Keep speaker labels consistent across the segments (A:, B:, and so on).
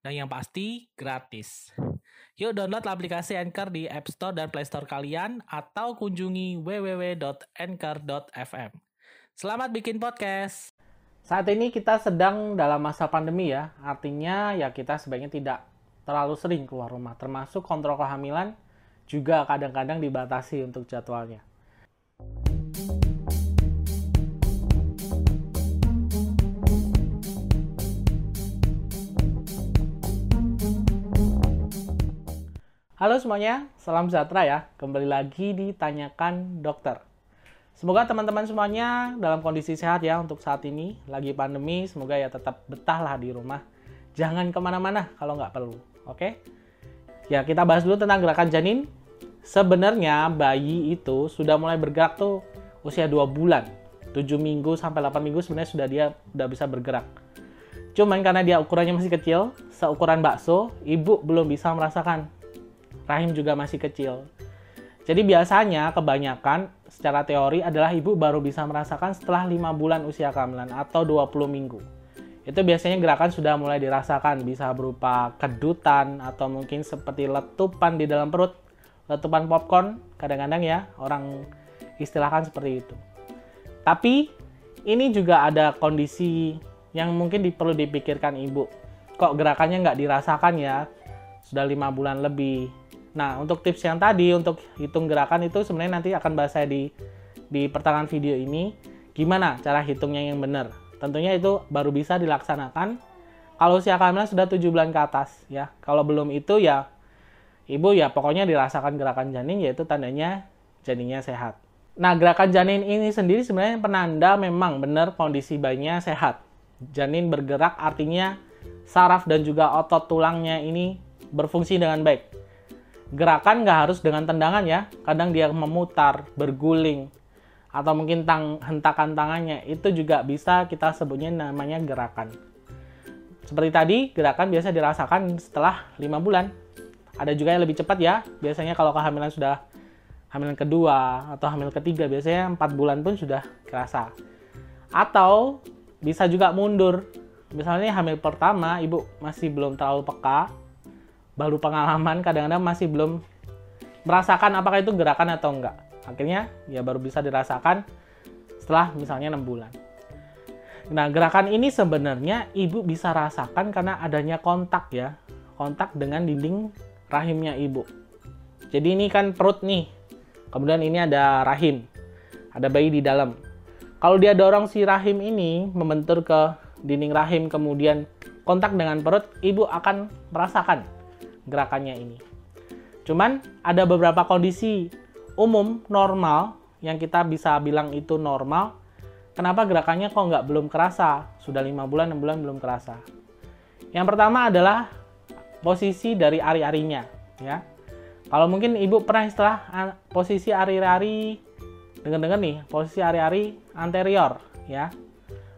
A: Dan yang pasti gratis. Yuk download aplikasi Anchor di App Store dan Play Store kalian atau kunjungi www.anchor.fm. Selamat bikin podcast.
B: Saat ini kita sedang dalam masa pandemi ya, artinya ya kita sebaiknya tidak terlalu sering keluar rumah, termasuk kontrol kehamilan juga kadang-kadang dibatasi untuk jadwalnya. Halo semuanya, salam sejahtera ya. Kembali lagi ditanyakan dokter. Semoga teman-teman semuanya dalam kondisi sehat ya untuk saat ini. Lagi pandemi, semoga ya tetap betahlah di rumah. Jangan ke mana-mana kalau nggak perlu, oke? Ya, kita bahas dulu tentang gerakan janin. Sebenarnya bayi itu sudah mulai bergerak tuh usia 2 bulan. 7 minggu sampai 8 minggu sebenarnya sudah dia udah bisa bergerak. Cuman karena dia ukurannya masih kecil, seukuran bakso, ibu belum bisa merasakan rahim juga masih kecil. Jadi biasanya kebanyakan secara teori adalah ibu baru bisa merasakan setelah 5 bulan usia kehamilan atau 20 minggu. Itu biasanya gerakan sudah mulai dirasakan, bisa berupa kedutan atau mungkin seperti letupan di dalam perut, letupan popcorn, kadang-kadang ya orang istilahkan seperti itu. Tapi ini juga ada kondisi yang mungkin perlu dipikirkan ibu. Kok gerakannya nggak dirasakan ya? Sudah lima bulan lebih, Nah, untuk tips yang tadi untuk hitung gerakan itu sebenarnya nanti akan bahas saya di di pertengahan video ini gimana cara hitungnya yang benar. Tentunya itu baru bisa dilaksanakan kalau usia kehamilan sudah 7 bulan ke atas ya. Kalau belum itu ya ibu ya pokoknya dirasakan gerakan janin yaitu tandanya janinnya sehat. Nah, gerakan janin ini sendiri sebenarnya penanda memang benar kondisi bayinya sehat. Janin bergerak artinya saraf dan juga otot tulangnya ini berfungsi dengan baik gerakan nggak harus dengan tendangan ya. Kadang dia memutar, berguling, atau mungkin tang hentakan tangannya. Itu juga bisa kita sebutnya namanya gerakan. Seperti tadi, gerakan biasa dirasakan setelah 5 bulan. Ada juga yang lebih cepat ya. Biasanya kalau kehamilan sudah hamil kedua atau hamil ketiga, biasanya 4 bulan pun sudah kerasa. Atau bisa juga mundur. Misalnya hamil pertama, ibu masih belum terlalu peka, baru pengalaman kadang-kadang masih belum merasakan apakah itu gerakan atau enggak. Akhirnya ya baru bisa dirasakan setelah misalnya 6 bulan. Nah, gerakan ini sebenarnya ibu bisa rasakan karena adanya kontak ya. Kontak dengan dinding rahimnya ibu. Jadi ini kan perut nih. Kemudian ini ada rahim. Ada bayi di dalam. Kalau dia dorong si rahim ini membentur ke dinding rahim kemudian kontak dengan perut, ibu akan merasakan gerakannya ini. Cuman ada beberapa kondisi umum normal yang kita bisa bilang itu normal. Kenapa gerakannya kok nggak belum kerasa? Sudah lima bulan, enam bulan belum kerasa. Yang pertama adalah posisi dari ari-arinya, ya. Kalau mungkin ibu pernah istilah posisi ari-ari, dengar-dengar nih, posisi ari-ari anterior, ya.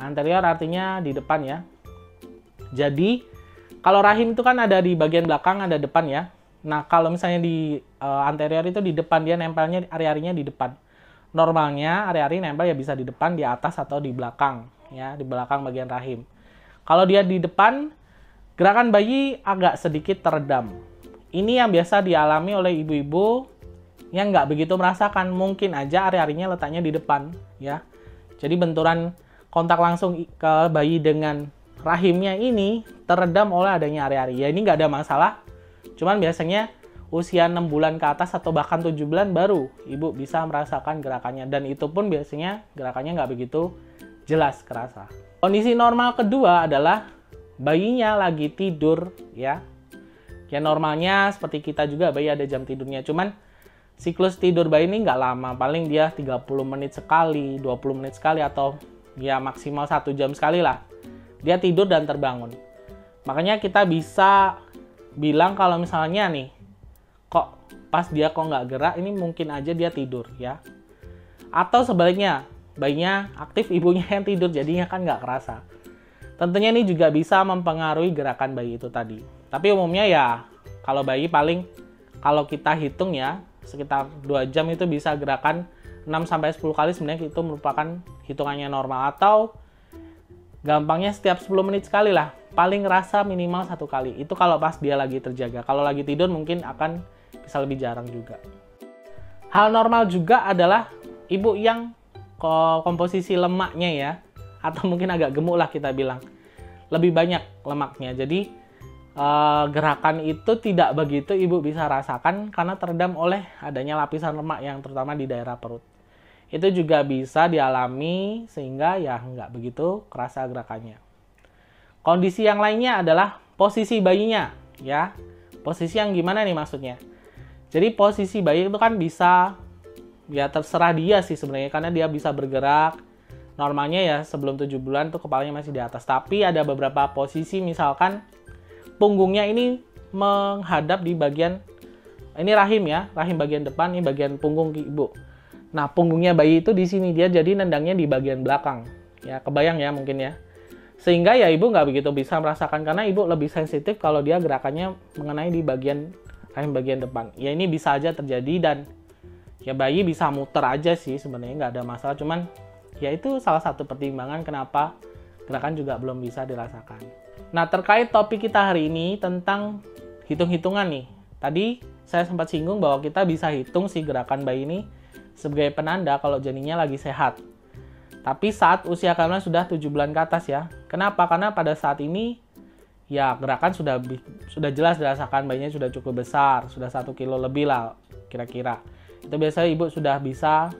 B: Anterior artinya di depan ya. Jadi kalau rahim itu kan ada di bagian belakang, ada depan ya. Nah, kalau misalnya di uh, anterior itu di depan, dia nempelnya ari-arinya di depan. Normalnya ari-ari nempel ya bisa di depan, di atas, atau di belakang. ya Di belakang bagian rahim. Kalau dia di depan, gerakan bayi agak sedikit teredam. Ini yang biasa dialami oleh ibu-ibu yang nggak begitu merasakan. Mungkin aja ari-arinya letaknya di depan. ya. Jadi benturan kontak langsung ke bayi dengan rahimnya ini teredam oleh adanya ari-ari. Ya ini nggak ada masalah. Cuman biasanya usia 6 bulan ke atas atau bahkan 7 bulan baru ibu bisa merasakan gerakannya. Dan itu pun biasanya gerakannya nggak begitu jelas kerasa. Kondisi normal kedua adalah bayinya lagi tidur ya. Ya normalnya seperti kita juga bayi ada jam tidurnya. Cuman siklus tidur bayi ini nggak lama. Paling dia 30 menit sekali, 20 menit sekali atau ya maksimal satu jam sekali lah dia tidur dan terbangun. Makanya kita bisa bilang kalau misalnya nih kok pas dia kok nggak gerak ini mungkin aja dia tidur ya. Atau sebaliknya bayinya aktif ibunya yang tidur jadinya kan nggak kerasa. Tentunya ini juga bisa mempengaruhi gerakan bayi itu tadi. Tapi umumnya ya kalau bayi paling kalau kita hitung ya sekitar 2 jam itu bisa gerakan 6 sampai 10 kali sebenarnya itu merupakan hitungannya normal. Atau gampangnya setiap 10 menit sekali lah. Paling rasa minimal satu kali. Itu kalau pas dia lagi terjaga. Kalau lagi tidur mungkin akan bisa lebih jarang juga. Hal normal juga adalah ibu yang komposisi lemaknya ya. Atau mungkin agak gemuk lah kita bilang. Lebih banyak lemaknya. Jadi uh, gerakan itu tidak begitu ibu bisa rasakan karena terendam oleh adanya lapisan lemak yang terutama di daerah perut itu juga bisa dialami sehingga ya nggak begitu kerasa gerakannya Kondisi yang lainnya adalah posisi bayinya, ya. Posisi yang gimana nih maksudnya? Jadi posisi bayi itu kan bisa ya terserah dia sih sebenarnya karena dia bisa bergerak. Normalnya ya sebelum 7 bulan tuh kepalanya masih di atas. Tapi ada beberapa posisi misalkan punggungnya ini menghadap di bagian ini rahim ya, rahim bagian depan ini bagian punggung ibu. Nah, punggungnya bayi itu di sini dia jadi nendangnya di bagian belakang. Ya, kebayang ya mungkin ya. Sehingga ya ibu nggak begitu bisa merasakan karena ibu lebih sensitif kalau dia gerakannya mengenai di bagian rahim bagian depan. Ya ini bisa aja terjadi dan ya bayi bisa muter aja sih sebenarnya nggak ada masalah. Cuman ya itu salah satu pertimbangan kenapa gerakan juga belum bisa dirasakan. Nah terkait topik kita hari ini tentang hitung-hitungan nih. Tadi saya sempat singgung bahwa kita bisa hitung si gerakan bayi ini sebagai penanda kalau janinnya lagi sehat. Tapi saat usia kalian sudah 7 bulan ke atas ya. Kenapa? Karena pada saat ini ya gerakan sudah sudah jelas dirasakan bayinya sudah cukup besar, sudah satu kilo lebih lah kira-kira. Itu biasanya ibu sudah bisa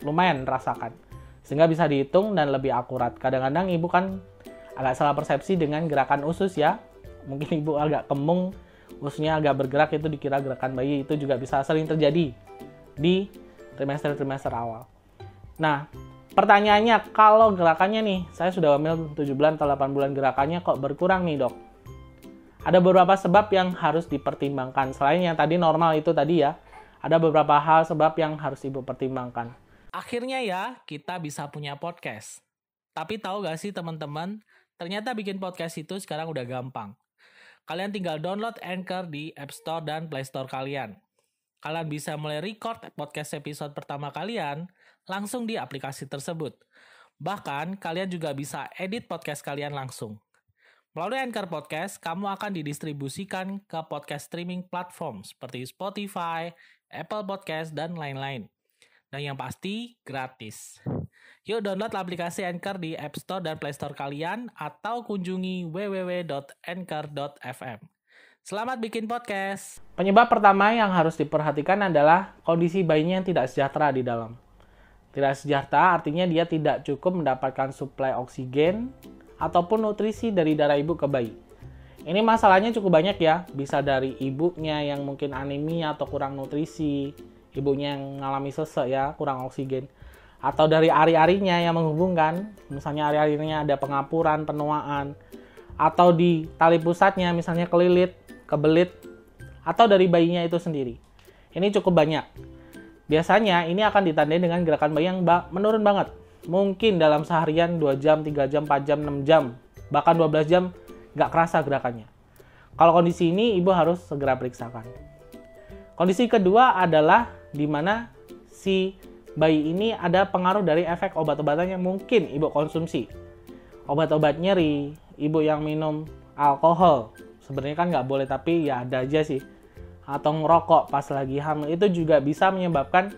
B: lumayan rasakan. Sehingga bisa dihitung dan lebih akurat. Kadang-kadang ibu kan agak salah persepsi dengan gerakan usus ya. Mungkin ibu agak kemung, ususnya agak bergerak itu dikira gerakan bayi. Itu juga bisa sering terjadi di trimester-trimester awal. Nah, Pertanyaannya, kalau gerakannya nih, saya sudah hamil 7 bulan atau 8 bulan gerakannya kok berkurang nih dok? Ada beberapa sebab yang harus dipertimbangkan. Selain yang tadi normal itu tadi ya, ada beberapa hal sebab yang harus ibu pertimbangkan.
A: Akhirnya ya, kita bisa punya podcast. Tapi tahu gak sih teman-teman, ternyata bikin podcast itu sekarang udah gampang. Kalian tinggal download Anchor di App Store dan Play Store kalian. Kalian bisa mulai record podcast episode pertama kalian, langsung di aplikasi tersebut. Bahkan, kalian juga bisa edit podcast kalian langsung. Melalui Anchor Podcast, kamu akan didistribusikan ke podcast streaming platform seperti Spotify, Apple Podcast, dan lain-lain. Dan yang pasti, gratis. Yuk download aplikasi Anchor di App Store dan Play Store kalian atau kunjungi www.anchor.fm. Selamat bikin podcast.
B: Penyebab pertama yang harus diperhatikan adalah kondisi bayinya yang tidak sejahtera di dalam. Tidak sejahtera artinya dia tidak cukup mendapatkan suplai oksigen ataupun nutrisi dari darah ibu ke bayi. Ini masalahnya cukup banyak ya, bisa dari ibunya yang mungkin anemia atau kurang nutrisi, ibunya yang mengalami sesek ya, kurang oksigen, atau dari ari-arinya yang menghubungkan, misalnya ari-arinya ada pengapuran, penuaan, atau di tali pusatnya misalnya kelilit, kebelit, atau dari bayinya itu sendiri. Ini cukup banyak. Biasanya ini akan ditandai dengan gerakan bayi yang menurun banget. Mungkin dalam seharian 2 jam, 3 jam, 4 jam, 6 jam, bahkan 12 jam nggak kerasa gerakannya. Kalau kondisi ini ibu harus segera periksakan. Kondisi kedua adalah di mana si bayi ini ada pengaruh dari efek obat-obatan yang mungkin ibu konsumsi. Obat-obat nyeri, ibu yang minum alkohol, sebenarnya kan nggak boleh tapi ya ada aja sih atau ngerokok pas lagi hamil itu juga bisa menyebabkan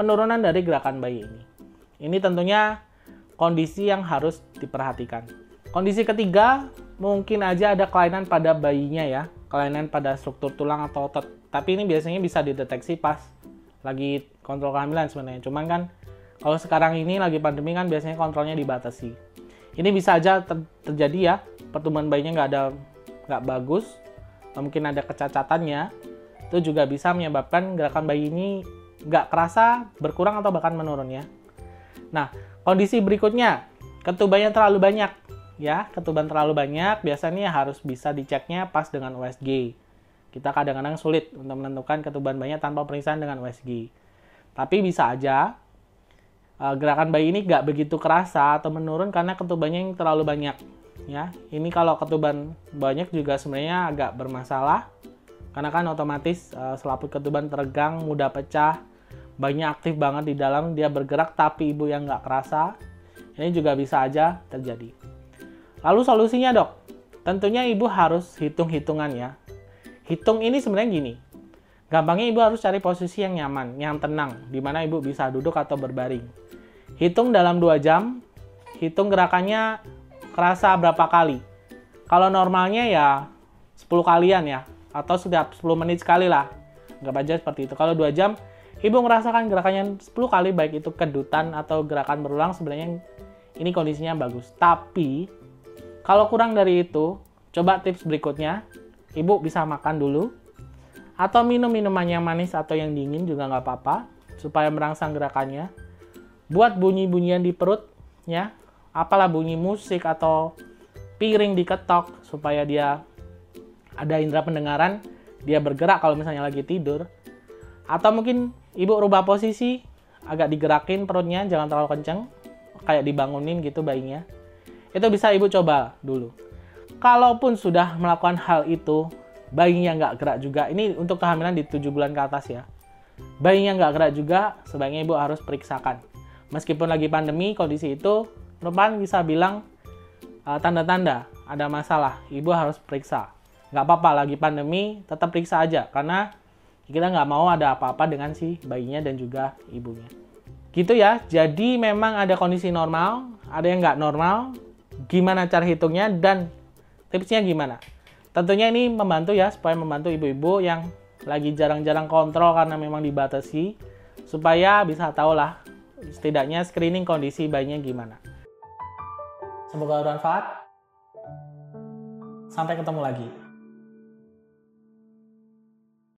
B: penurunan dari gerakan bayi ini. Ini tentunya kondisi yang harus diperhatikan. Kondisi ketiga, mungkin aja ada kelainan pada bayinya ya, kelainan pada struktur tulang atau otot. Tapi ini biasanya bisa dideteksi pas lagi kontrol kehamilan sebenarnya. Cuman kan kalau sekarang ini lagi pandemi kan biasanya kontrolnya dibatasi. Ini bisa aja ter terjadi ya, pertumbuhan bayinya nggak ada nggak bagus, mungkin ada kecacatannya, itu juga bisa menyebabkan gerakan bayi ini nggak kerasa berkurang atau bahkan menurun ya. Nah, kondisi berikutnya, ketubannya terlalu banyak ya, ketuban terlalu banyak biasanya harus bisa diceknya pas dengan USG. kita kadang-kadang sulit untuk menentukan ketuban bayinya tanpa pemeriksaan dengan USG. Tapi bisa aja uh, gerakan bayi ini nggak begitu kerasa atau menurun karena ketubannya yang terlalu banyak. Ya, ini kalau ketuban banyak juga sebenarnya agak bermasalah karena kan otomatis uh, selaput ketuban teregang, mudah pecah, bayinya aktif banget di dalam, dia bergerak tapi ibu yang nggak kerasa. Ini juga bisa aja terjadi. Lalu solusinya dok, tentunya ibu harus hitung-hitungan ya Hitung ini sebenarnya gini. Gampangnya ibu harus cari posisi yang nyaman, yang tenang, di mana ibu bisa duduk atau berbaring. Hitung dalam 2 jam, hitung gerakannya kerasa berapa kali. Kalau normalnya ya 10 kalian ya, atau setiap 10 menit sekali lah. Nggak aja seperti itu. Kalau 2 jam, ibu merasakan gerakannya 10 kali, baik itu kedutan atau gerakan berulang, sebenarnya ini kondisinya bagus. Tapi, kalau kurang dari itu, coba tips berikutnya, ibu bisa makan dulu atau minum minuman yang manis atau yang dingin juga nggak apa-apa supaya merangsang gerakannya buat bunyi-bunyian di perut ya apalah bunyi musik atau piring diketok supaya dia ada indera pendengaran dia bergerak kalau misalnya lagi tidur atau mungkin ibu rubah posisi agak digerakin perutnya jangan terlalu kenceng kayak dibangunin gitu bayinya itu bisa ibu coba dulu kalaupun sudah melakukan hal itu, bayinya nggak gerak juga, ini untuk kehamilan di 7 bulan ke atas ya. Bayinya nggak gerak juga, sebaiknya ibu harus periksakan. Meskipun lagi pandemi, kondisi itu perempuan bisa bilang tanda tanda-tanda ada masalah, ibu harus periksa. Nggak apa-apa, lagi pandemi, tetap periksa aja. Karena kita nggak mau ada apa-apa dengan si bayinya dan juga ibunya. Gitu ya, jadi memang ada kondisi normal, ada yang nggak normal, gimana cara hitungnya, dan Tipsnya gimana? Tentunya ini membantu ya supaya membantu ibu-ibu yang lagi jarang-jarang kontrol karena memang dibatasi supaya bisa tahu lah setidaknya screening kondisi bayinya gimana. Semoga bermanfaat. Sampai ketemu lagi.